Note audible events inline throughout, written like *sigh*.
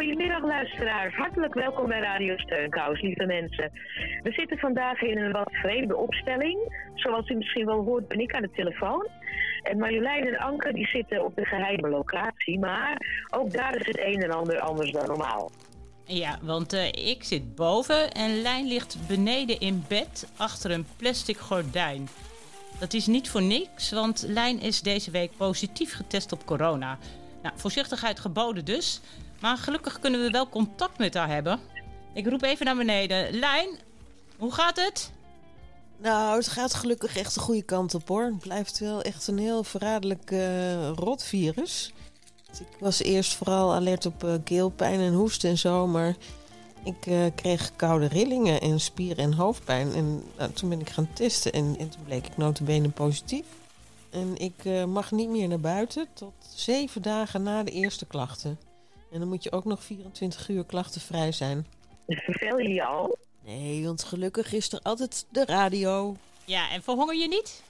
Goedemiddag luisteraars. Hartelijk welkom bij Radio Steunkous, lieve mensen. We zitten vandaag in een wat vreemde opstelling. Zoals u misschien wel hoort ben ik aan de telefoon. En Marjolein en Anke die zitten op de geheime locatie. Maar ook daar is het een en ander anders dan normaal. Ja, want eh, ik zit boven en Lijn ligt beneden in bed achter een plastic gordijn. Dat is niet voor niks, want Lijn is deze week positief getest op corona. Nou, voorzichtigheid geboden dus. Maar gelukkig kunnen we wel contact met haar hebben. Ik roep even naar beneden. Lijn, hoe gaat het? Nou, het gaat gelukkig echt de goede kant op hoor. Het blijft wel echt een heel verraderlijk uh, rotvirus. Ik was eerst vooral alert op uh, keelpijn en hoest en zo, maar ik uh, kreeg koude rillingen en spier- en hoofdpijn. En nou, toen ben ik gaan testen en, en toen bleek ik notabene positief. En ik mag niet meer naar buiten tot zeven dagen na de eerste klachten. En dan moet je ook nog 24 uur klachtenvrij zijn. Vervel je je al? Nee, want gelukkig is er altijd de radio. Ja, en verhonger je niet?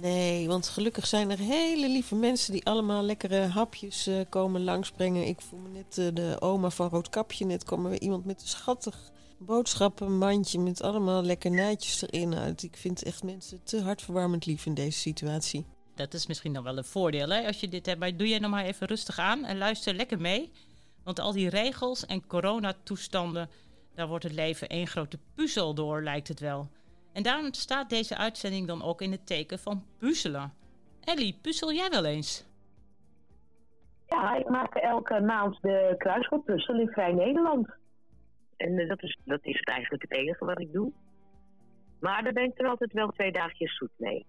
Nee, want gelukkig zijn er hele lieve mensen die allemaal lekkere hapjes uh, komen langsbrengen. Ik voel me net uh, de oma van Roodkapje. Net kwam er weer iemand met een schattig boodschappenmandje met allemaal lekkernijtjes erin uit. Ik vind echt mensen te hartverwarmend lief in deze situatie. Dat is misschien dan wel een voordeel hè, als je dit hebt. Maar doe jij nog maar even rustig aan en luister lekker mee. Want al die regels en coronatoestanden, daar wordt het leven één grote puzzel door, lijkt het wel. En daarom staat deze uitzending dan ook in het teken van puzzelen. Ellie, puzzel jij wel eens? Ja, ik maak elke maand de kruiswoordpuzzel in Vrij Nederland. En uh, dat, is, dat is eigenlijk het enige wat ik doe. Maar daar ben ik er altijd wel twee dagjes zoet mee.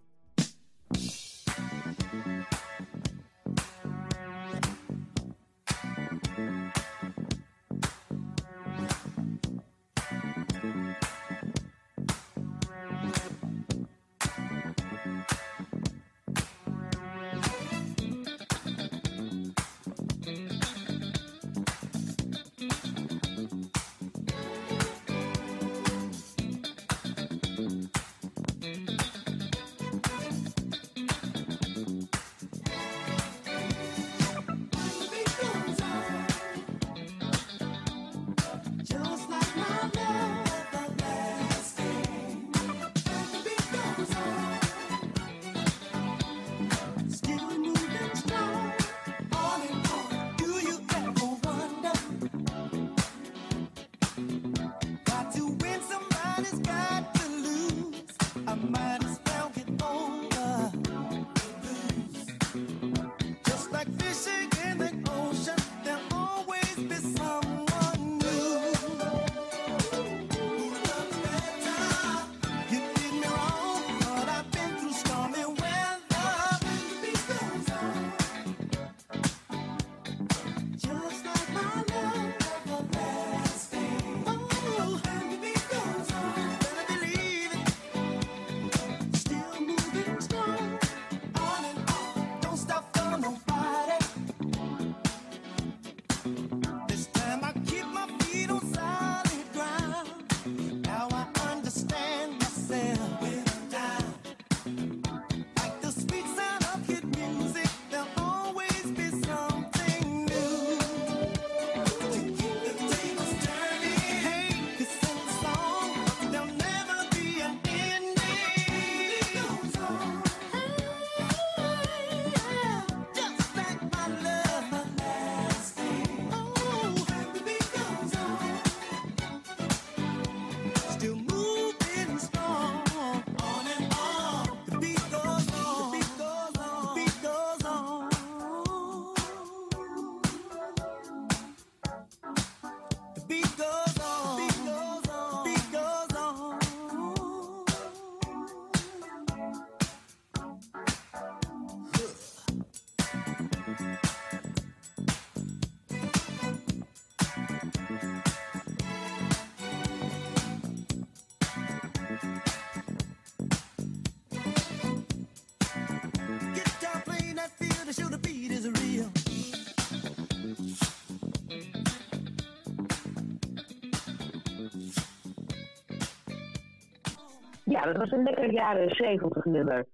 Dat was een lekker jaren 70 nummer.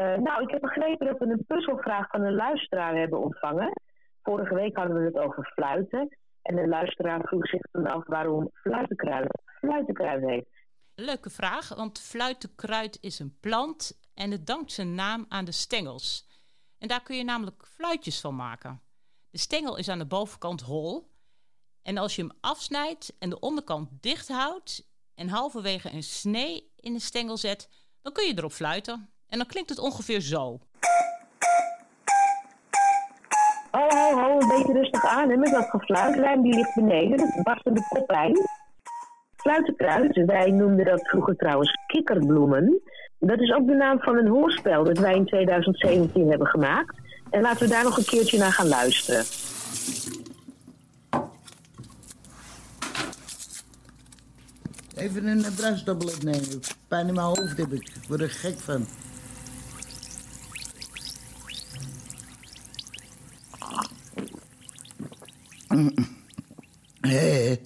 Uh, nou, ik heb begrepen dat we een puzzelvraag van een luisteraar hebben ontvangen. Vorige week hadden we het over fluiten. En de luisteraar vroeg zich dan af waarom fluitenkruid fluitenkruid heet. Leuke vraag, want fluitenkruid is een plant en het dankt zijn naam aan de stengels. En daar kun je namelijk fluitjes van maken. De stengel is aan de bovenkant hol. En als je hem afsnijdt en de onderkant dicht houdt en halverwege een snee in de stengel zet, dan kun je erop fluiten. En dan klinkt het ongeveer zo. Ho, ho, ho, een beetje rustig aan hè, met dat gefluitlijn, die ligt beneden, dat is barstende koplijn. Fluitenkruid, wij noemden dat vroeger trouwens kikkerbloemen. Dat is ook de naam van een hoorspel dat wij in 2017 hebben gemaakt. En laten we daar nog een keertje naar gaan luisteren. Even een bruistablet nemen. Pijn in mijn hoofd heb ik. Ik word er gek van. Hé.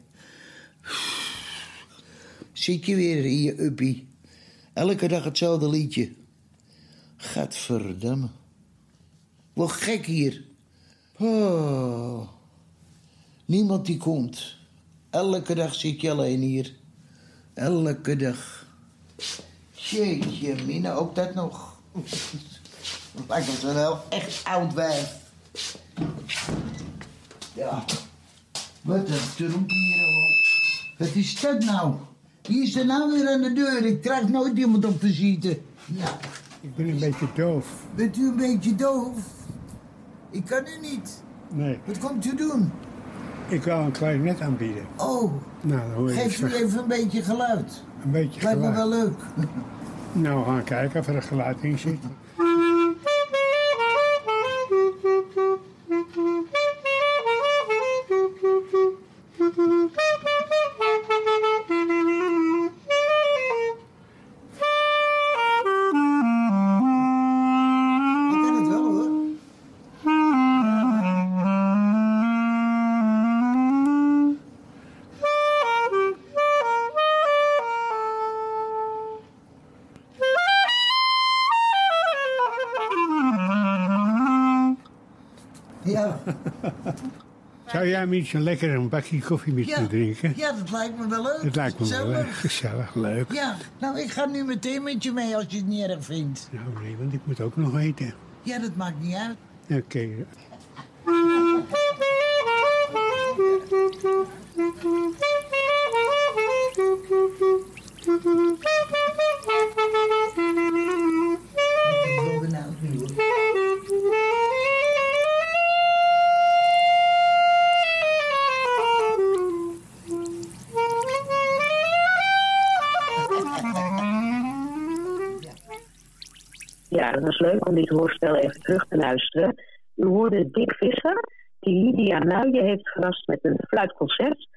Zit je weer in je uppie? Elke dag hetzelfde liedje. Gadverdamme. Wat gek hier. Oh. Niemand die komt. Elke dag zit je alleen hier. Elke dag. Jeetje, Mina, ook dat nog. Lijkt me wel echt oud wijf. Ja. Wat een troep hier al. Wat is dat nou? Wie is er nou weer aan de deur? Ik krijg nooit iemand op te zitten. Nou. Ik ben een beetje doof. Bent u een beetje doof? Ik kan u niet. Nee. Wat komt u doen? Ik wil een klarinet aanbieden. Oh. Nou, hoor je Geef iets even een beetje geluid. Een beetje Lijkt me geluid. wel leuk. *laughs* Nou, we gaan kijken of er een geluid in zit. Jij een lekker een bakje koffie met ja. me drinken? ja, dat lijkt me wel leuk. Dat lijkt me wel Gezellig. eh, gezellig, leuk. Ja, nou ik ga nu meteen met je mee als je het niet erg vindt. Nou nee, want ik moet ook nog eten. Ja, dat maakt niet uit. Oké. Leuk om dit hoorspel even terug te luisteren. U hoorde Dick Visser, die Lydia Nuijen heeft verrast met een fluitconcert.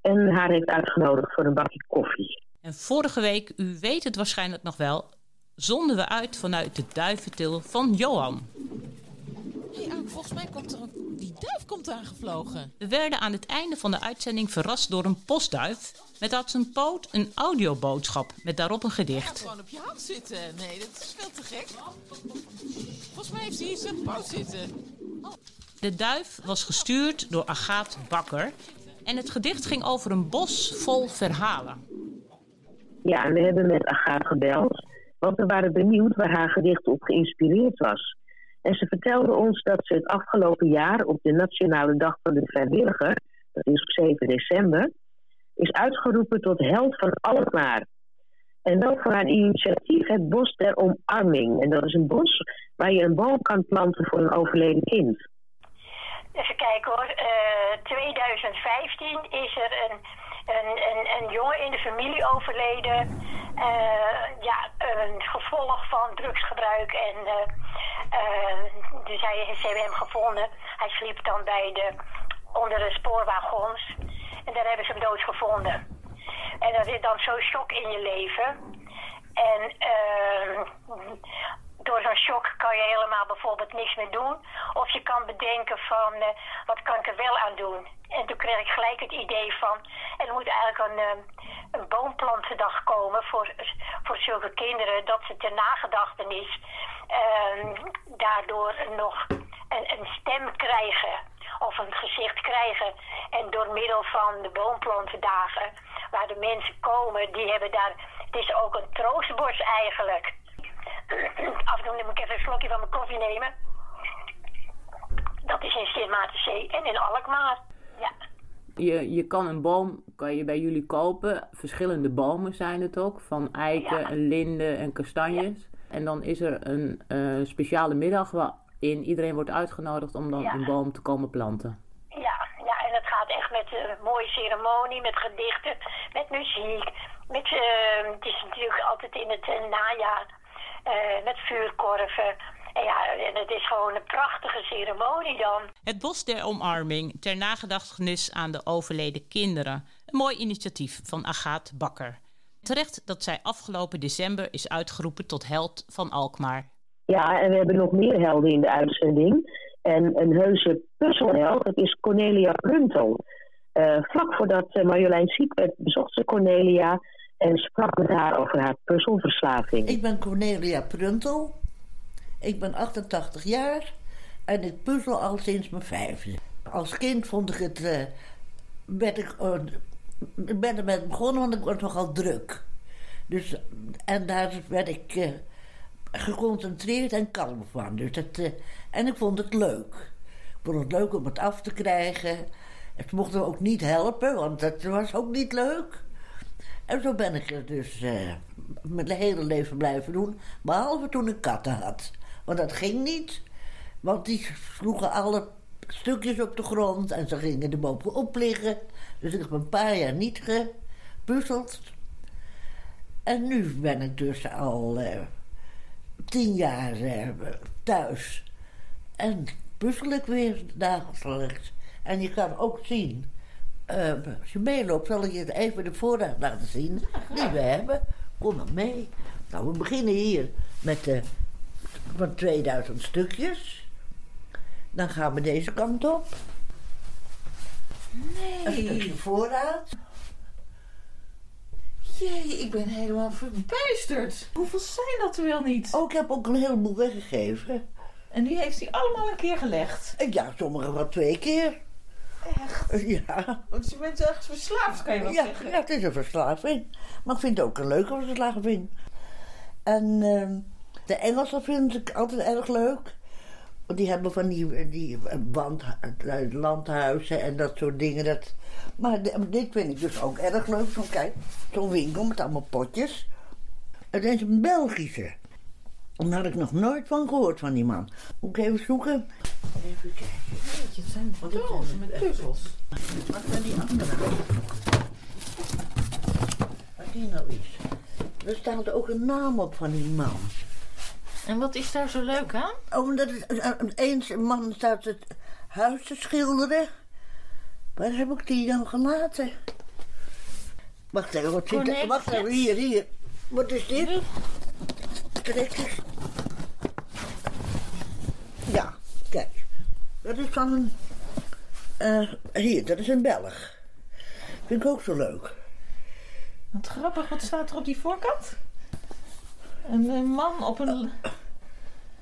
En haar heeft uitgenodigd voor een bakje koffie. En vorige week, u weet het waarschijnlijk nog wel, zonden we uit vanuit de duiventil van Johan. Hey, volgens mij komt er een... Duif komt aangevlogen. We werden aan het einde van de uitzending verrast door een postduif met aan zijn poot een audioboodschap met daarop een gedicht. Gewoon op je hand zitten. Nee, dat is veel te gek. Volgens mij heeft hij hier zijn poot zitten. De duif was gestuurd door Agaat Bakker en het gedicht ging over een bos vol verhalen. Ja, en we hebben met Agaat gebeld, want we waren benieuwd waar haar gedicht op geïnspireerd was. En ze vertelde ons dat ze het afgelopen jaar op de Nationale Dag van de Vrijwilliger, dat is op 7 december, is uitgeroepen tot held van Alkmaar. En dat voor haar initiatief het Bos der Omarming. En dat is een bos waar je een boom kan planten voor een overleden kind. Even kijken hoor. Eh 2015 is er een, een, een, jongen in de familie overleden. Eh, ja, een gevolg van drugsgebruik. En eh, eh, dus hij, ze hebben hem gevonden. Hij sliep dan bij de, onder de spoorwagons. En daar hebben ze hem dood gevonden. En dat is dan zo'n shock in je leven. En eh, door zo'n shock kan je helemaal bijvoorbeeld niks meer doen. Of je kan bedenken van, eh, wat kan ik er wel aan doen? En toen kreeg ik gelijk het idee van, er moet eigenlijk een, eh, een boomplantendag komen voor, voor zulke kinderen dat ze ter nagedachtenis ehm, daardoor nog een, een stem krijgen of een gezicht krijgen. En door middel van de boomplantendagen, waar de mensen komen, die hebben daar. Het is ook een troostbos eigenlijk. Af en toe moet ik even een slokje van mijn koffie nemen. Dat is in Sint Maartenzee en in Alkmaar. Ja. Je, je kan een boom kan je bij jullie kopen. Verschillende bomen zijn het ook. Van eiken, Ja. linden en kastanjes. En dan is er een eh, speciale middag waarin iedereen wordt uitgenodigd om dan Ja. een boom te komen planten. Ja, ja, en het gaat echt met een mooie ceremonie, met gedichten, met muziek. Met, eh, het is natuurlijk altijd in het eh, najaar eh, met vuurkorven. En ja, en het is gewoon een prachtige ceremonie dan. Het Bos der Omarming ter nagedachtenis aan de overleden kinderen. Een mooi initiatief van Agaat Bakker. Terecht dat zij afgelopen december is uitgeroepen tot held van Alkmaar. Ja, en we hebben nog meer helden in de uitzending. En een heuse puzzelheld, dat is Cornelia Pruntel. Eh, vlak voordat eh, Marjolein ziek werd, bezocht ze Cornelia en sprak met haar over haar puzzelverslaving. Ik ben Cornelia Pruntel. Ik ben 88 jaar en ik puzzel al sinds mijn vijfde. Als kind vond ik het. eh, werd ik, eh, ik ben ermee begonnen, want ik was nogal druk. Dus, en daar werd ik eh, geconcentreerd en kalm van. Dus dat, en ik vond het leuk. Ik vond het leuk om het af te krijgen. Het mocht me ook niet helpen, want dat was ook niet leuk. En zo ben ik het dus eh, mijn hele leven blijven doen. Behalve toen ik katten had. Want dat ging niet. Want die sloegen alle stukjes op de grond en ze gingen er bovenop liggen. Dus ik heb een paar jaar niet gepuzzeld. En nu ben ik dus al eh, tien jaar eh, thuis. En puzzel ik weer dagelijks. En je kan ook zien, eh, als je meeloopt, zal ik je even de voorraad laten zien die we hebben. Kom maar mee. Nou, we beginnen hier met de van 2000 stukjes. Dan gaan we deze kant op. Een stukje Nee. voorraad. Jee, ik ben helemaal verbijsterd. Hoeveel zijn dat er wel niet? Oh, ik heb ook een heleboel weggegeven. En die heeft hij allemaal een keer gelegd. Ja, sommige wel twee keer. Echt? Ja. Want je bent echt verslaafd, kan je wel Ja, zeggen. ja, het is een verslaving. Maar ik vind het ook een leuke verslaving. En ehm, de Engelsen vind ik altijd erg leuk. Want die hebben van die, die band, eh, landhuizen en dat soort dingen. Dat, maar dit vind ik dus ook erg leuk. Zo, kijk, zo'n winkel met allemaal potjes. Het is een Belgische. Daar had ik nog nooit van gehoord van die man. Moet ik even zoeken. Even kijken. Jeetje, het zijn dozen met puzzels. Wat zijn die andere? Wat die nou is. Er staat ook een naam op van die man. En wat is daar zo leuk aan? Oh, omdat het, eh, eens een man staat het huis te schilderen. Waar heb ik die dan gelaten? Wacht even, wat zit er? Wacht even, hier, hier. Wat is dit? Ja, kijk. Dat is van een... eh, hier, dat is een Belg. Vind ik ook zo leuk. Wat grappig, wat staat er op die voorkant? Een, een man op een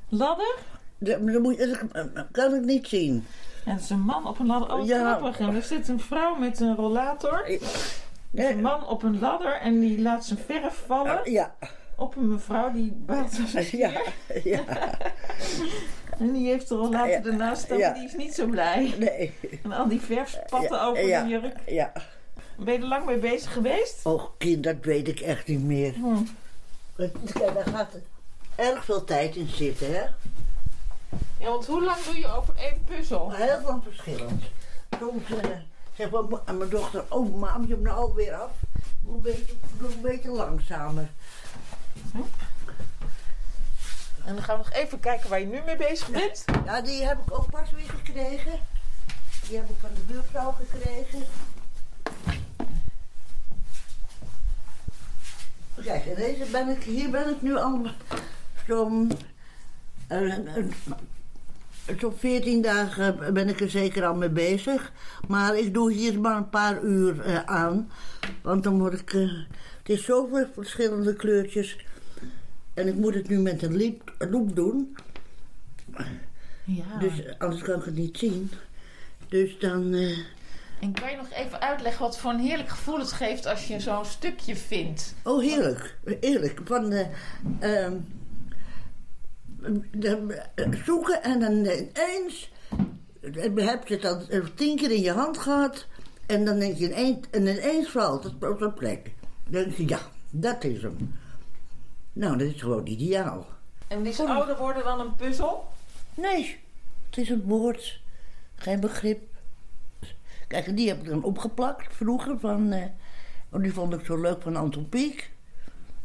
ladder? Dat, dat, moet, je- dat kan ik niet zien. Ja, dat is een man op een ladder. Oh, Ja. grappig. En er zit een vrouw met een rollator. Nee. Een man op een ladder en die laat zijn verf vallen Ja, op een mevrouw die baalt als *laughs* ja, ja. *laughs* En die heeft de rollator Ja. ernaast staan, Ja. die is niet zo blij. Nee. En al die verf spatten Ja, over de jurk. Ja. Ben je er lang mee bezig geweest? Oh, kind, dat weet ik echt niet meer. Hm. Kijk, daar gaat erg veel tijd in zitten, hè? Ja, want hoe lang doe je over één puzzel? Heel veel verschillend. Soms zegt mijn- aan mijn dochter, oh mam, je hebt nou alweer af. Een beetje, doe een beetje langzamer. En dan gaan we nog even kijken waar je nu mee bezig bent. Ja, die heb ik ook pas weer gekregen. Die heb ik van de buurvrouw gekregen. Kijk, deze ben ik, hier ben ik nu al zo'n Zo'n 14 dagen ben ik er zeker al mee bezig. Maar ik doe hier maar een paar uur eh, aan. Want dan word ik... eh, het is zoveel verschillende kleurtjes. En ik moet het nu met een liep, loep doen. Ja. Dus anders kan ik het niet zien. Dus dan... eh, En kan je nog even uitleggen wat voor een heerlijk gevoel het geeft als je zo'n stukje vindt? Oh, heerlijk. Heerlijk. Van de, ehm, eh, zoeken en dan ineens heb je het al eh, tien keer in je hand gehad. En dan denk je ineens, en ineens valt het op zijn plek. Dan denk je, ja, dat is hem. Nou, dat is gewoon ideaal. En is ouder worden dan een puzzel? Nee, het is een woord. Geen begrip. Kijk, die heb ik dan opgeplakt vroeger van... eh, oh, die vond ik zo leuk van Anton Pieck.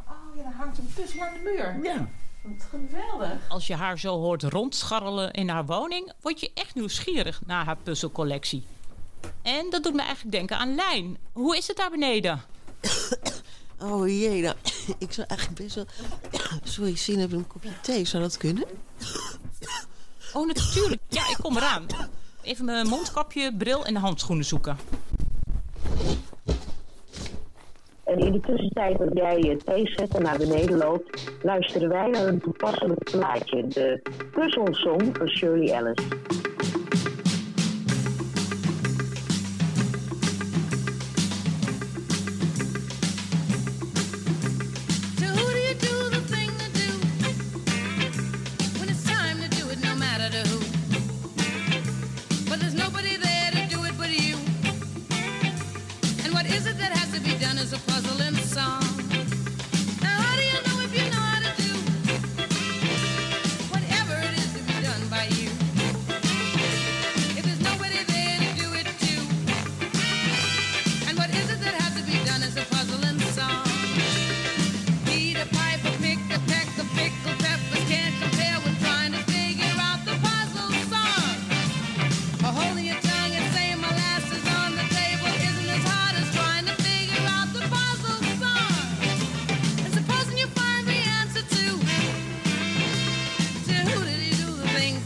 Oh ja, daar hangt een puzzel aan de muur. Ja. Wat geweldig. Als je haar zo hoort rondscharrelen in haar woning, word je echt nieuwsgierig naar haar puzzelcollectie. En dat doet me eigenlijk denken aan Lijn. Hoe is het daar beneden? *coughs* Oh jee, nou, *coughs* ik zou eigenlijk best wel... *coughs* Sorry, zin hebben een kopje thee. Zou dat kunnen? Oh, natuurlijk. Ja, ik kom eraan. Even mijn mondkapje, bril en de handschoenen zoeken. En in de tussentijd dat jij je thee zet en naar beneden loopt, luisteren wij naar een toepasselijk plaatje. De puzzelsong van Shirley Ellis.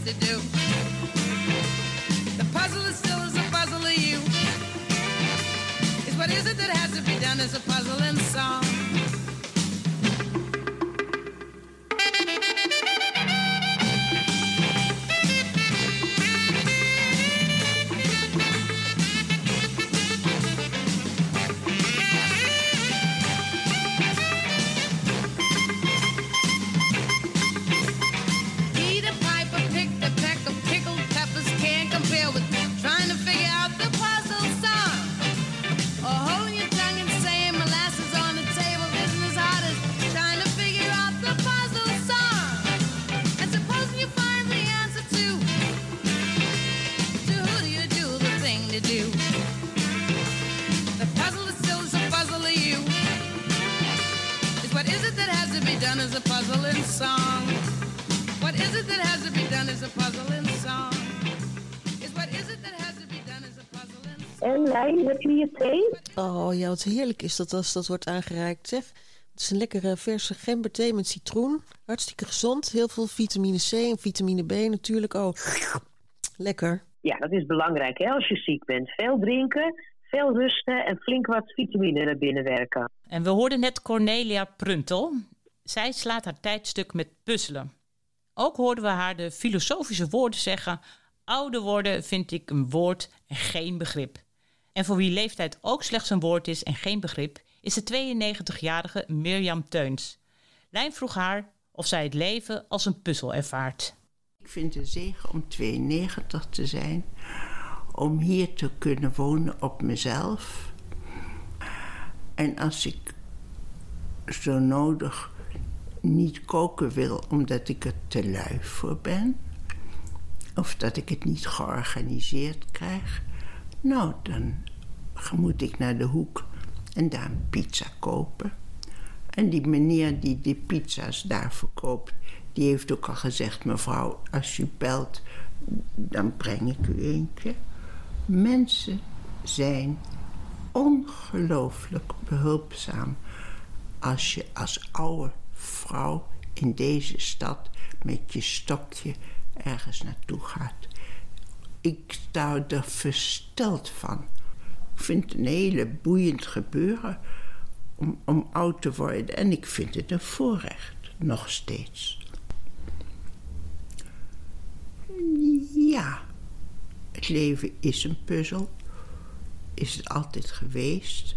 To do? Oh ja, wat heerlijk is dat als dat wordt aangereikt, zeg. Het is een lekkere verse gemberthee met citroen. Hartstikke gezond. Heel veel vitamine C en vitamine B natuurlijk. Oh, lekker. Ja, dat is belangrijk hè, als je ziek bent. Veel drinken, veel rusten en flink wat vitamine naar binnen werken. En we hoorden net Cornelia Pruntel. Zij slaat haar tijdstuk met puzzelen. Ook hoorden we haar de filosofische woorden zeggen: ouder worden vind ik een woord en geen begrip. En voor wie leeftijd ook slechts een woord is en geen begrip, is de 92-jarige Mirjam Teuns. Lijn vroeg haar of zij het leven als een puzzel ervaart. Ik vind het zegen om 92 te zijn, om hier te kunnen wonen op mezelf. En als ik zo nodig niet koken wil omdat ik er te lui voor ben, of dat ik het niet georganiseerd krijg, nou dan moet ik naar de hoek en daar een pizza kopen. En die meneer die die pizza's daar verkoopt, die heeft ook al gezegd: mevrouw, als u belt, dan breng ik u eentje. Mensen zijn ongelooflijk behulpzaam als je als oude vrouw in deze stad met je stokje ergens naartoe gaat. Ik sta er versteld van. Ik vind het een hele boeiend gebeuren om, om oud te worden. En ik vind het een voorrecht, nog steeds. Ja, het leven is een puzzel. Is het altijd geweest.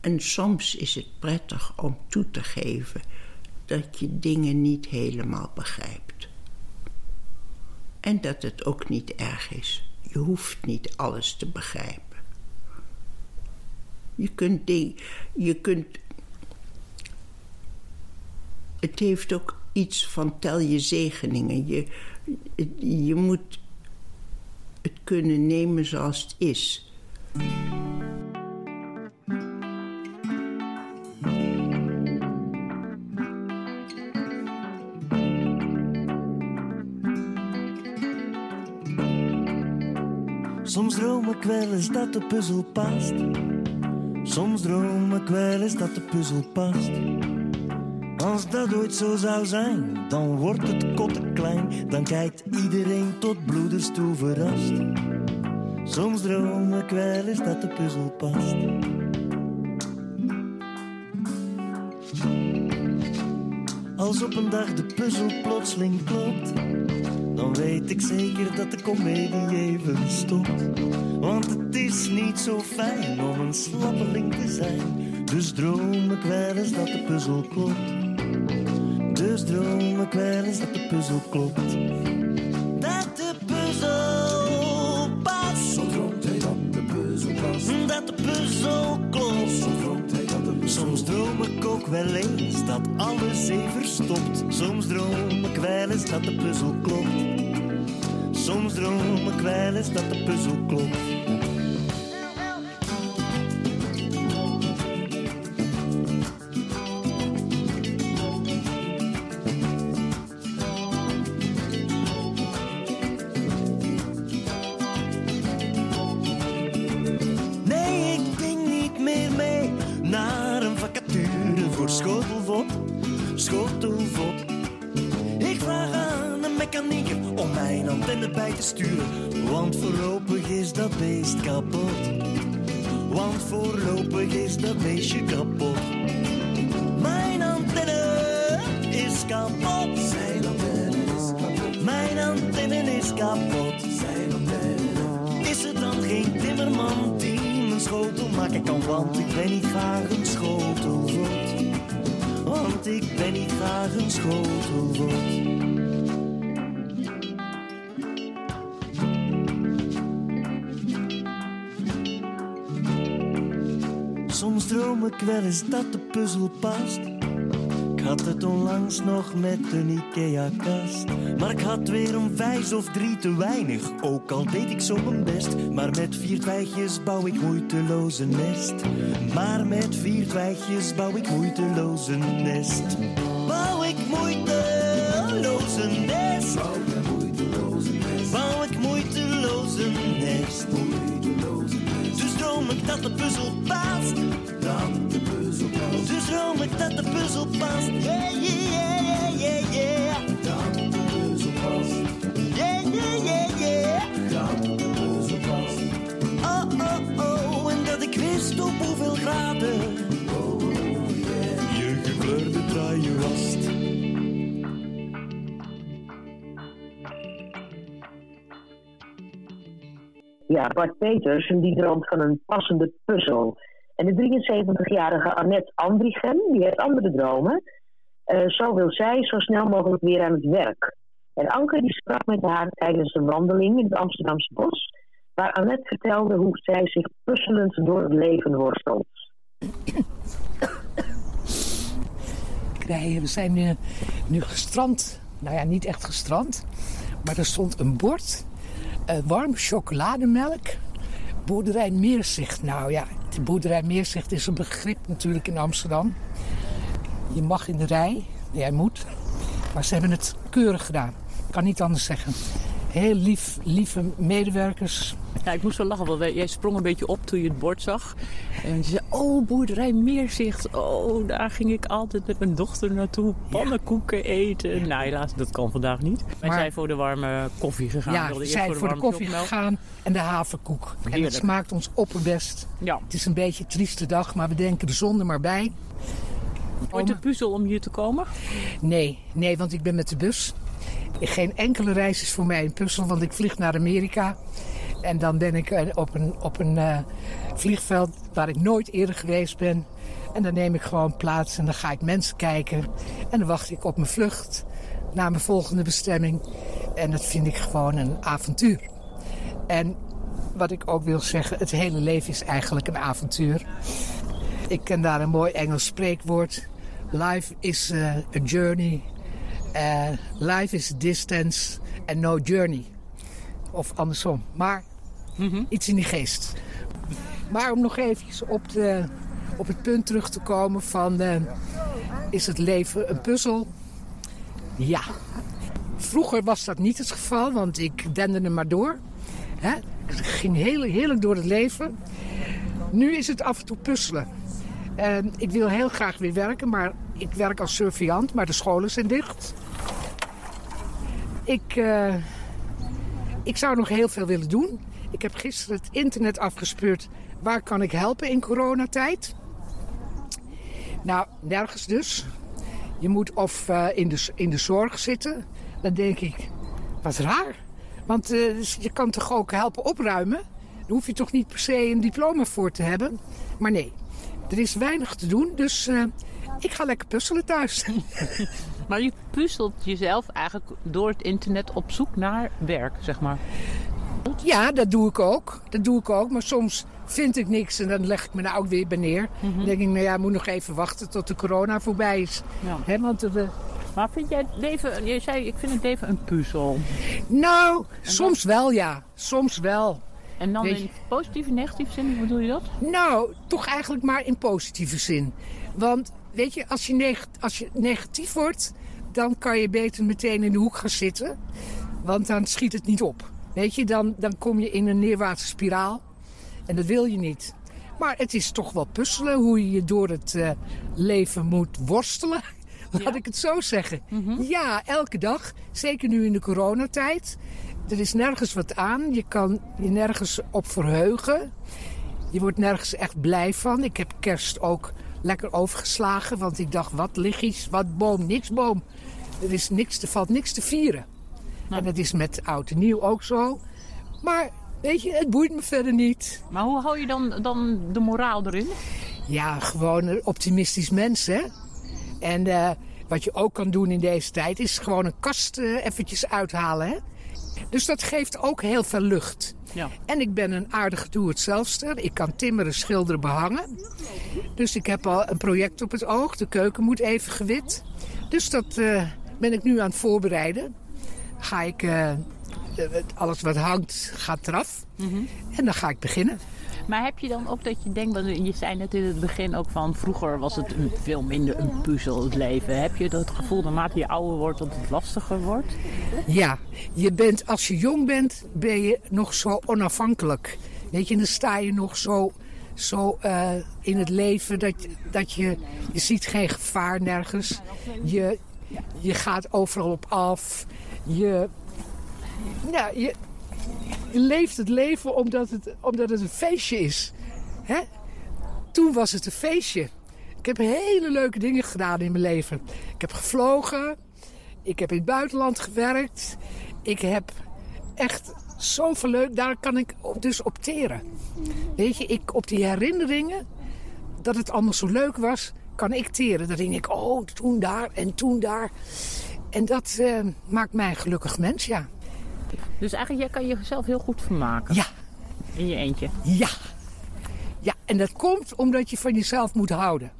En soms is het prettig om toe te geven dat je dingen niet helemaal begrijpt. En dat het ook niet erg is. Je hoeft niet alles te begrijpen. Je kunt ding, je kunt. Het heeft ook iets van tel je zegeningen. Je, je moet het kunnen nemen zoals het is. Ik wel eens dat de puzzel past. Soms droom ik wel eens dat de puzzel past. Als dat ooit zo zou zijn, dan wordt het kotte klein. Dan kijkt iedereen tot bloeders toe verrast. Soms droom ik wel eens dat de puzzel past. Als op een dag de puzzel plotseling klopt, dan weet ik zeker dat de komedie even stopt. Want het is niet zo fijn om een slappeling te zijn. Dus droom ik wel eens dat de puzzel klopt. Dus droom ik wel eens dat de puzzel klopt. Dat de puzzel past. Zo droomt hij dat de puzzel past. Dat de puzzel klopt. Zo droomt hij dat de puzzel Soms droom ik ook wel eens dat alles even Soms droom ik wel eens dat de puzzel klopt. Soms droom ik wel eens dat de puzzel klopt. Voorlopig is dat beestje kapot. Mijn antenne is kapot. Zijn antenne is kapot. Mijn antenne is kapot. Zijn antenne. Is er dan geen timmerman die mijn schotel maken kan? Want ik ben niet graag een schotelvot. Want ik ben niet graag een schotelvot. Droom ik wel eens dat de puzzel past. Ik had het onlangs nog met een IKEA-kast. Maar ik had weer een vijs of drie te weinig. Ook al deed ik zo mijn best. Maar met vier twijgjes bouw ik moeiteloos een nest. Maar met vier twijgjes bouw ik moeiteloos een nest. Bouw ik moeiteloos een nest. Bouw ik moeiteloos een nest. Dus droom ik dat de puzzel past. Dus droom ik dat de puzzel past. Yeah, yeah, yeah, yeah, yeah. Dan de puzzel past. Yeah, yeah, yeah, yeah. Dan de puzzel past. Oh, oh, oh. En dat ik wist op hoeveel graden. Oh, yeah. Je gekleurde trui wast. Ja, Bart Petersen die droomt van een passende puzzel. En de 73-jarige Annette Andrichem, die heeft andere dromen. Eh, zo wil zij zo snel mogelijk weer aan het werk. En Anke die sprak met haar tijdens een wandeling in het Amsterdamse bos, waar Annette vertelde hoe zij zich puzzelend door het leven worstelt. We zijn nu, nu gestrand. Nou ja, niet echt gestrand. Maar er stond een bord. eh, warm chocolademelk. Boerderij Meerzicht. Nou ja, de boerderij Meerzicht is een begrip natuurlijk in Amsterdam. Je mag in de rij. Jij moet. Maar ze hebben het keurig gedaan. Kan niet anders zeggen. Heel lief, lieve medewerkers. Ja, ik moest wel lachen, want jij sprong een beetje op toen je het bord zag. En ze zei, oh, boerderij Meerzicht. Oh, daar ging ik altijd met mijn dochter naartoe. Pannenkoeken eten. Nou, helaas, dat kan vandaag niet. Wij Maar- zijn voor de warme koffie gegaan. ja, we zijn voor de koffie gegaan en de haverkoek. En het smaakt ons opperbest. Ja. Het is een beetje een trieste dag, maar we denken de zon er maar bij. Wordt een puzzel om hier te komen? Nee, nee, want ik ben met de bus. Geen enkele reis is voor mij een puzzel, want ik vlieg naar Amerika. En dan ben ik eh, op een, op een eh, vliegveld waar ik nooit eerder geweest ben. En dan neem ik gewoon plaats en dan ga ik mensen kijken. En dan wacht ik op mijn vlucht naar mijn volgende bestemming. En dat vind ik gewoon een avontuur. En wat ik ook wil zeggen, het hele leven is eigenlijk een avontuur. Ik ken daar een mooi Engels spreekwoord. Life is eh, a journey. Eh, life is distance and no journey. Of andersom. Maar iets in die geest. Maar om nog even op, de, op het punt terug te komen van... eh, is het leven een puzzel? Ja. Vroeger was dat niet het geval, want ik dende er maar door. Hè? Ik ging heel, heerlijk door het leven. Nu is het af en toe puzzelen. En ik wil heel graag weer werken, maar ik werk als surveillant, maar de scholen zijn dicht. Ik, eh, ik zou nog heel veel willen doen. Ik heb gisteren het internet afgespeurd. Waar kan ik helpen in coronatijd? Nou, nergens dus. Je moet of eh, in, de, in de zorg zitten. Dan denk ik, wat raar. Want eh, dus je kan toch ook helpen opruimen? Daar hoef je toch niet per se een diploma voor te hebben? Maar nee, er is weinig te doen. Dus ik ga lekker puzzelen thuis. *laughs* Maar je puzzelt jezelf eigenlijk door het internet op zoek naar werk, zeg maar. Ja, dat doe ik ook. Dat doe ik ook. Maar soms vind ik niks en dan leg ik me nou ook weer bij neer. Dan denk ik, nou ja, moet nog even wachten tot de corona voorbij is. Ja. Want we... Maar vind jij het leven... Je zei, ik vind het leven een puzzel. Nou, soms wel ja. Soms wel. En dan in positieve, negatieve zin, hoe bedoel je dat? Nou, toch eigenlijk maar in positieve zin. Want weet je, als je, neg- als je negatief wordt, dan kan je beter meteen in de hoek gaan zitten. Want dan schiet het niet op. Weet je, dan, dan kom je in een neerwaartse spiraal. En dat wil je niet. Maar het is toch wel puzzelen hoe je je door het eh, leven moet worstelen. *laughs* Laat ik het zo zeggen. Ja, elke dag. Zeker nu in de coronatijd. Er is nergens wat aan. Je kan je nergens op verheugen. Je wordt nergens echt blij van. Ik heb kerst ook lekker overgeslagen. Want ik dacht, wat lichtjes, wat boom, niks boom. Er is niks, er valt niks te vieren. En dat is met oud en nieuw ook zo. Maar weet je, het boeit me verder niet. Maar hoe hou je dan, dan de moraal erin? Ja, gewoon een optimistisch mens, hè. En eh, wat je ook kan doen in deze tijd is gewoon een kast eh, eventjes uithalen, hè. Dus dat geeft ook heel veel lucht. Ja. En ik ben een aardige doe-het-zelfster. Ik kan timmeren, schilderen, behangen. Dus ik heb al een project op het oog. De keuken moet even gewit. Dus dat eh, ben ik nu aan het voorbereiden. Ga ik... eh, alles wat hangt gaat eraf. En dan ga ik beginnen. Maar heb je dan ook dat je denkt, want je zei net in het begin ook van vroeger was het veel minder een puzzel het leven. Heb je dat gevoel naarmate je ouder wordt dat het lastiger wordt? Ja, je bent, als je jong bent, ben je nog zo onafhankelijk. Weet je, dan sta je nog zo, zo eh, in het leven dat, dat je, je ziet geen gevaar nergens. Je, je gaat overal op af. Je, je, je leeft het leven omdat het, omdat het een feestje is. Hè? Toen was het een feestje. Ik heb hele leuke dingen gedaan in mijn leven. Ik heb gevlogen. Ik heb in het buitenland gewerkt. Ik heb echt zoveel leuk. Daar kan ik dus opteren. Weet je, ik, op die herinneringen dat het allemaal zo leuk was, kan ik teren. Dan denk ik, oh, toen daar en toen daar. En dat eh, maakt mij een gelukkig mens, ja. Dus eigenlijk, jij kan jezelf heel goed vermaken. Ja. In je eentje. Ja. Ja, en dat komt omdat je van jezelf moet houden.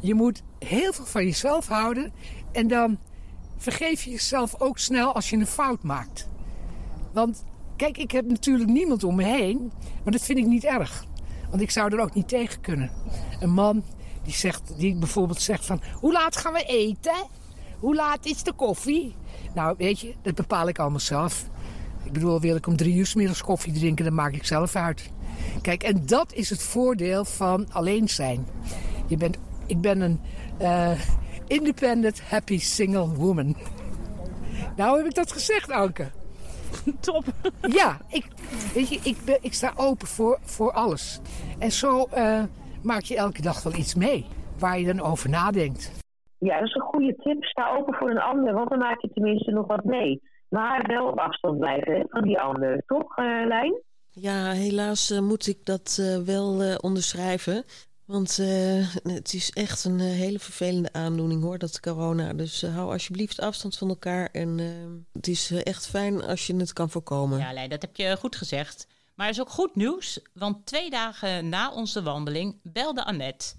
Je moet heel veel van jezelf houden. En dan vergeef je jezelf ook snel als je een fout maakt. Want kijk, ik heb natuurlijk niemand om me heen. Maar dat vind ik niet erg. Want ik zou er ook niet tegen kunnen. Een man die, zegt, die bijvoorbeeld zegt van... Hoe laat gaan we eten? Hoe laat is de koffie? Nou, weet je, dat bepaal ik allemaal zelf. Ik bedoel, wil ik om drie uur 's middags koffie drinken, dan maak ik zelf uit. Kijk, en dat is het voordeel van alleen zijn. Je bent, ik ben een eh, independent, happy single woman. Nou heb ik dat gezegd, Anke. *laughs* Top. Ja, ik, weet je, ik, ben, ik sta open voor, voor alles. En zo eh, maak je elke dag wel iets mee waar je dan over nadenkt. Ja, dat is een goede tip. Sta open voor een ander, want dan maak je tenminste nog wat mee. Maar wel op afstand blijven hè, van die ander. Toch, eh, Lijn? Ja, helaas eh, moet ik dat eh, wel eh, onderschrijven. Want eh, het is echt een hele vervelende aandoening hoor, dat corona. Dus hou alsjeblieft afstand van elkaar. En het is echt fijn als je het kan voorkomen. Ja, Lei, dat heb je goed gezegd. Maar er is ook goed nieuws, want twee dagen na onze wandeling belde Annette.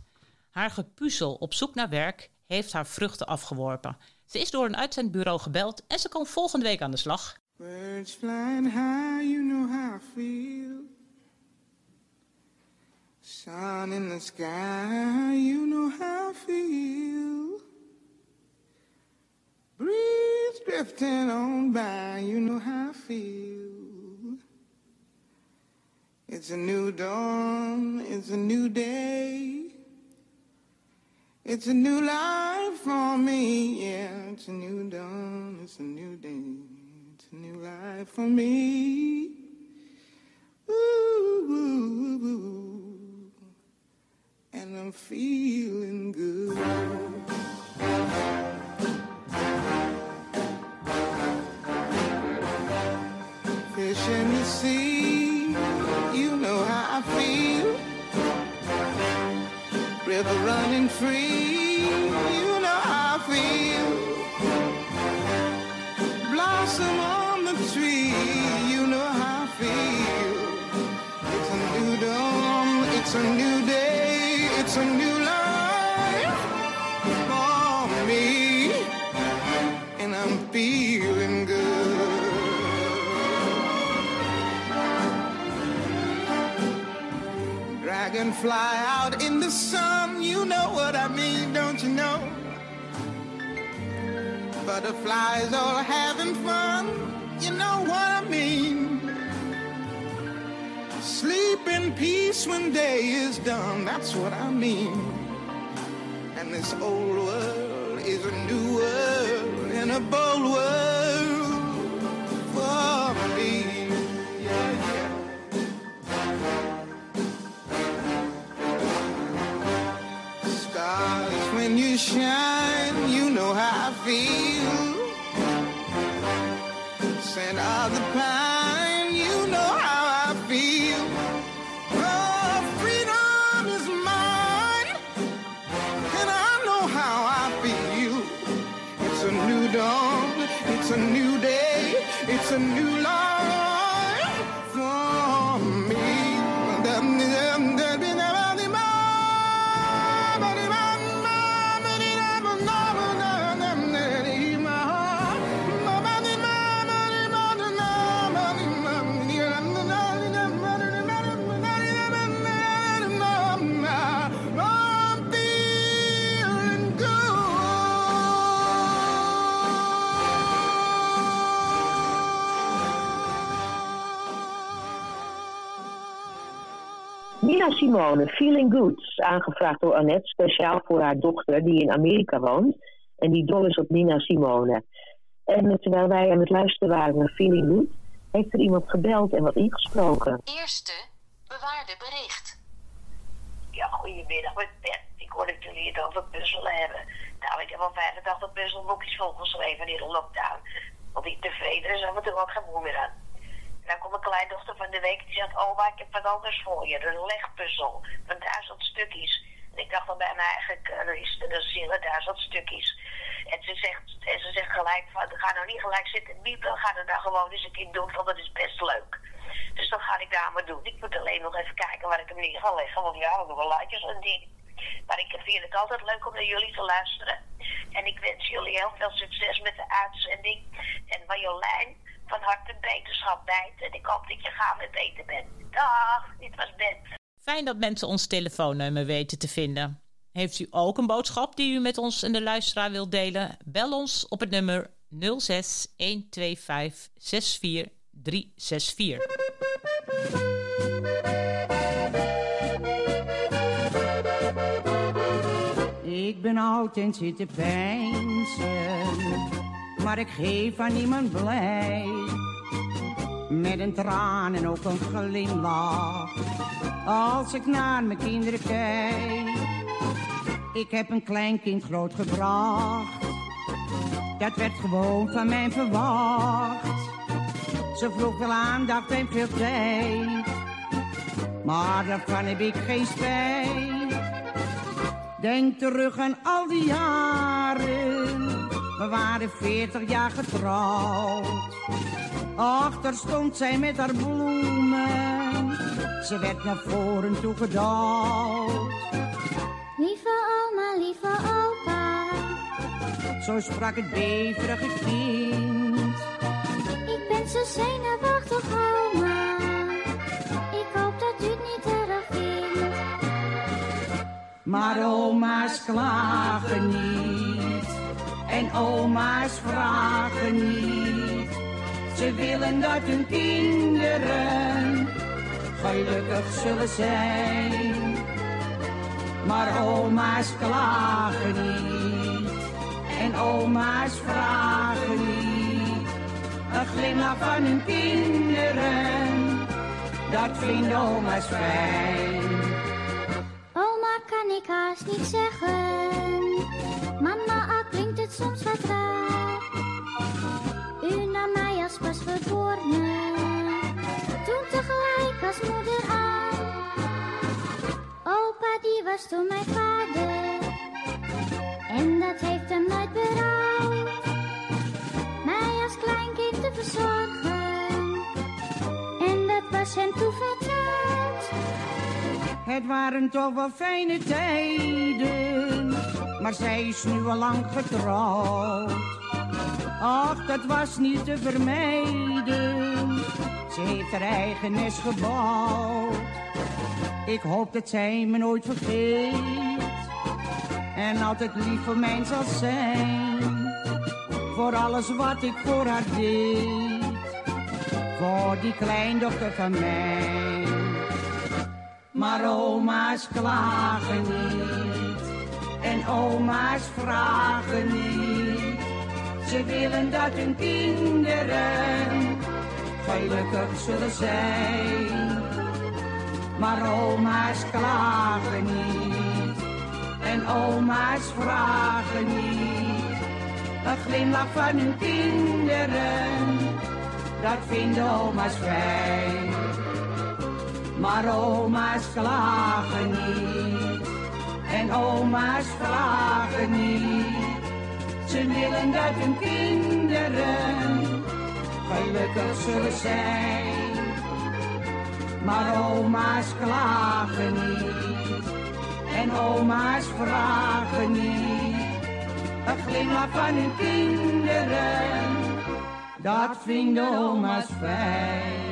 Haar gepuzzel op zoek naar werk heeft haar vruchten afgeworpen. Ze is door een uitzendbureau gebeld en ze kan volgende week aan de slag. Birds flying high, you know how I feel. Sun in the sky, you know how I feel. Breeze drifting on by, you know how I feel. It's a new dawn, it's a new day. It's a new life for me, yeah. It's a new dawn, it's a new day. It's a new life for me. Ooh, ooh, ooh. and I'm feeling good. River running free, you know how I feel. Blossom on the tree, you know how I feel. It's a new dawn, it's a new day, it's a new life for me, and I'm feeling good. Dragonfly out in the sun, Butterflies all having fun, you know what I mean. Sleep in peace when day is done, that's what I mean. And this old world is a new world and a bold world for me. Stars, when you shine, you know how I feel. New Nina Simone, Feeling Good, aangevraagd door Annette, speciaal voor haar dochter die in Amerika woont en die dol is op Nina Simone. En terwijl wij aan het luisteren waren naar Feeling Good, heeft er iemand gebeld en wat ingesproken. Eerste bewaarde bericht. Ja, goedemiddag met Bert. Ik hoorde dat jullie het over puzzelen hebben. Nou, ik heb al 85 puzzelboekjes volgeschreven in de lockdown. Want ik tevreden is af en toe ook geen moe meer aan. Dan komt mijn kleindochter van de week die zegt, oh, maar ik heb wat anders voor je. Een legpuzzel van duizend stukjes. En ik dacht dan bij eigenlijk, er is er zien we duizend stukjes. En ze zegt, en ze zegt gelijk van, ga nou niet gelijk zitten biepen, ga er nou gewoon eens een keer doen, want dat is best leuk. Dus dat ga ik daar maar doen. Ik moet alleen nog even kijken waar ik hem neer ga leggen, want ja, we doen wel laatjes en die. Maar ik vind het altijd leuk om naar jullie te luisteren. En ik wens jullie heel veel succes met de uitzending. En Marjolein, van harte beterschap bij. En ik hoop dat je gauw weer beter bent. Dag, dit was Ben. Fijn dat mensen ons telefoonnummer weten te vinden. Heeft u ook een boodschap die u met ons en de luisteraar wilt delen? Bel ons op het nummer 06 125 64 364. Ik ben oud en zit te pijnsen, maar ik geef aan niemand blij. Met een traan en ook een glimlach, als ik naar mijn kinderen kijk. Ik heb een klein kind grootgebracht, dat werd gewoon van mij verwacht. Ze vroeg veel aandacht en veel tijd, maar daarvan heb ik geen spijt. Denk terug aan al die jaren. We waren veertig jaar getrouwd. Achter stond zij met haar bloemen. Ze werd naar voren toe gedouwd. Lieve oma, lieve opa, Zo sprak het beverige kind. ik ben zo zenuwachtig, oma. Ik hoop dat u het niet erg vindt. Maar oma's klagen niet. En oma's vragen niet. Ze willen dat hun kinderen gelukkig zullen zijn. Maar oma's klagen niet. En oma's vragen niet. Een glimlach van hun kinderen. Dat vinden oma's fijn. Oma kan ik haast niet zeggen. U nam mij als pasgeborene. Toen tegelijk als moeder aan. Opa, die was toen mijn vader. En dat heeft hem nooit berouwd. Mij als kleinkind te verzorgen. En dat was hem toevertrouwd. Het waren toch wel fijne tijden, maar zij is nu al lang getrouwd. Ach, dat was niet te vermijden, ze heeft haar eigen nest gebouwd. Ik hoop dat zij me nooit vergeet en altijd lief voor mij zal zijn. Voor alles wat ik voor haar deed, voor die kleindochter van mij. Maar oma's klagen niet en oma's vragen niet. Ze willen dat hun kinderen gelukkig zullen zijn. Maar oma's klagen niet en oma's vragen niet. Een glimlach van hun kinderen, dat vinden oma's fijn. Maar oma's klagen niet en oma's vragen niet. Ze willen dat hun kinderen gelukkig zullen zijn. Maar oma's klagen niet en oma's vragen niet. Een glimlach van hun kinderen, dat vinden oma's fijn.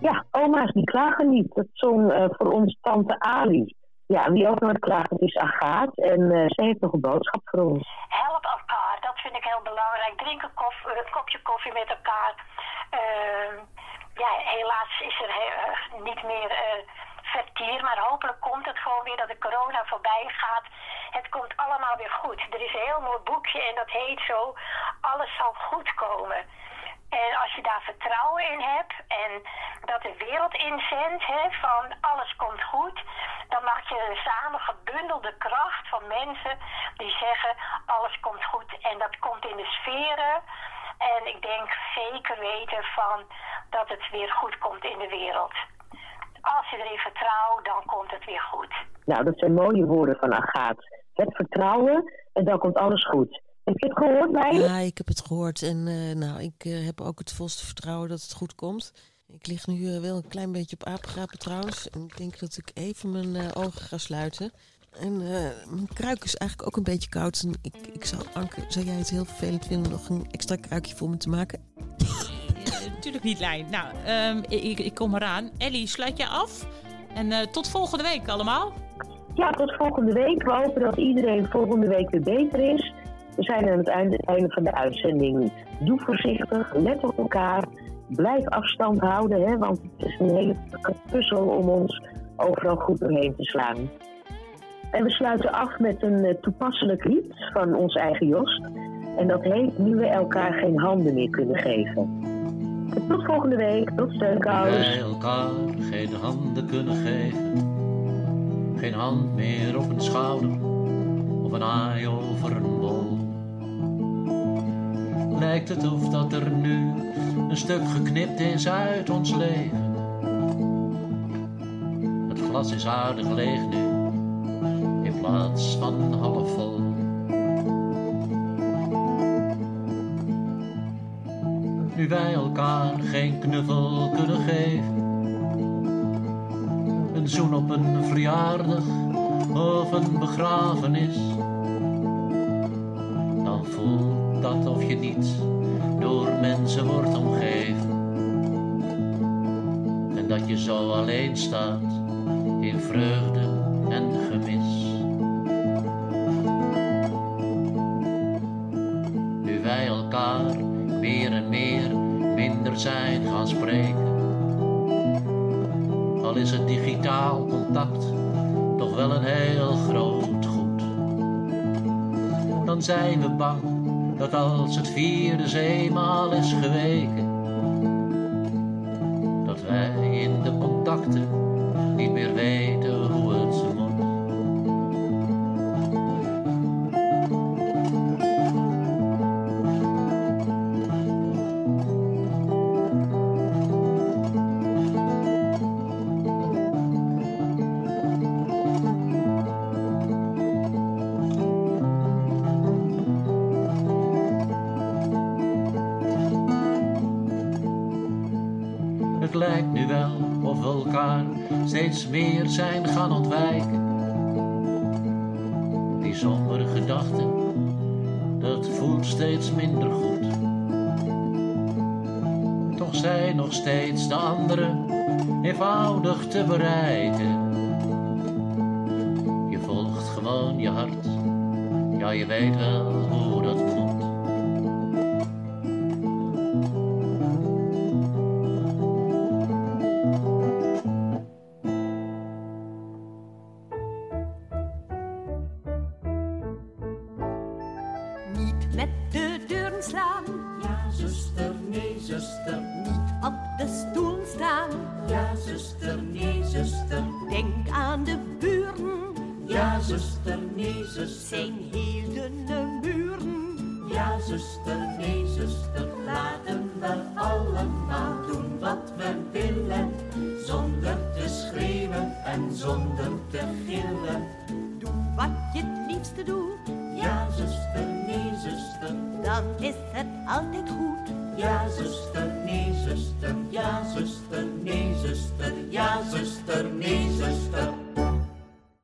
Ja, oma's die klagen niet. Dat zong eh, voor ons tante Ali. Ja, wie ook nooit klaagt, dat is Agaat. En eh, zij heeft nog een boodschap voor ons. Help elkaar, dat vind ik heel belangrijk. Drink een, eh, een kopje koffie met elkaar. Ehm, ja, helaas is er eh, niet meer vertier, maar hopelijk komt het gewoon weer dat de corona voorbij gaat. Het komt allemaal weer goed. Er is een heel mooi boekje en dat heet zo: Alles zal goed komen. En als je daar vertrouwen in hebt en dat de wereld inzendt van alles komt goed, dan maak je een samen gebundelde kracht van mensen die zeggen alles komt goed. En dat komt in de sferen. En ik denk zeker weten van dat het weer goed komt in de wereld. Als je erin vertrouwt, dan komt het weer goed. Nou, dat zijn mooie woorden van Agaat. Het vertrouwen en dan komt alles goed. Heb je het gehoord, Meijs? Ja, ik heb het gehoord. En eh, nou, ik eh, heb ook het volste vertrouwen dat het goed komt. Ik lig nu eh, wel een klein beetje op apengrapen trouwens. En ik denk dat ik even mijn eh, ogen ga sluiten. En eh, mijn kruik is eigenlijk ook een beetje koud. En ik, ik zou, Anke, zou jij het heel vervelend vinden om nog een extra kruikje voor me te maken? Natuurlijk niet, Lijn. Nou, ehm, ik, ik, kom eraan. Ellie, sluit je af. En eh, tot volgende week allemaal. Ja, tot volgende week. We hopen dat iedereen volgende week weer beter is. We zijn aan het einde, van de uitzending. Doe voorzichtig, let op elkaar. blijf afstand houden, hè, want het is een hele puzzel om ons overal goed doorheen te slaan. En we sluiten af met een eh, toepasselijk lied van ons eigen Jost. En dat heet Nu we elkaar geen handen meer kunnen geven. Tot volgende week, tot steunkous. Wij elkaar geen handen kunnen geven. Geen hand meer op een schouder of een aai over een bol. Lijkt het of dat er nu een stuk geknipt is uit ons leven. Het glas is aardig leeg nu, in plaats van half vol. Nu wij elkaar geen knuffel kunnen geven. Een zoen op een verjaardag of een begrafenis. Of je niet door mensen wordt omgeven. En dat je zo alleen staat in vreugde en gemis. Nu wij elkaar meer en meer minder zijn gaan spreken. Al is het digitaal contact toch wel een heel groot goed. Dan zijn we bang dat als het vierde zeemaal is geweken, Het lijkt nu wel of we elkaar steeds meer zijn gaan ontwijken. Die sombere gedachten, dat voelt steeds minder goed. Toch zijn nog steeds de anderen eenvoudig te bereiken. Je volgt gewoon je hart, ja je weet wel hoe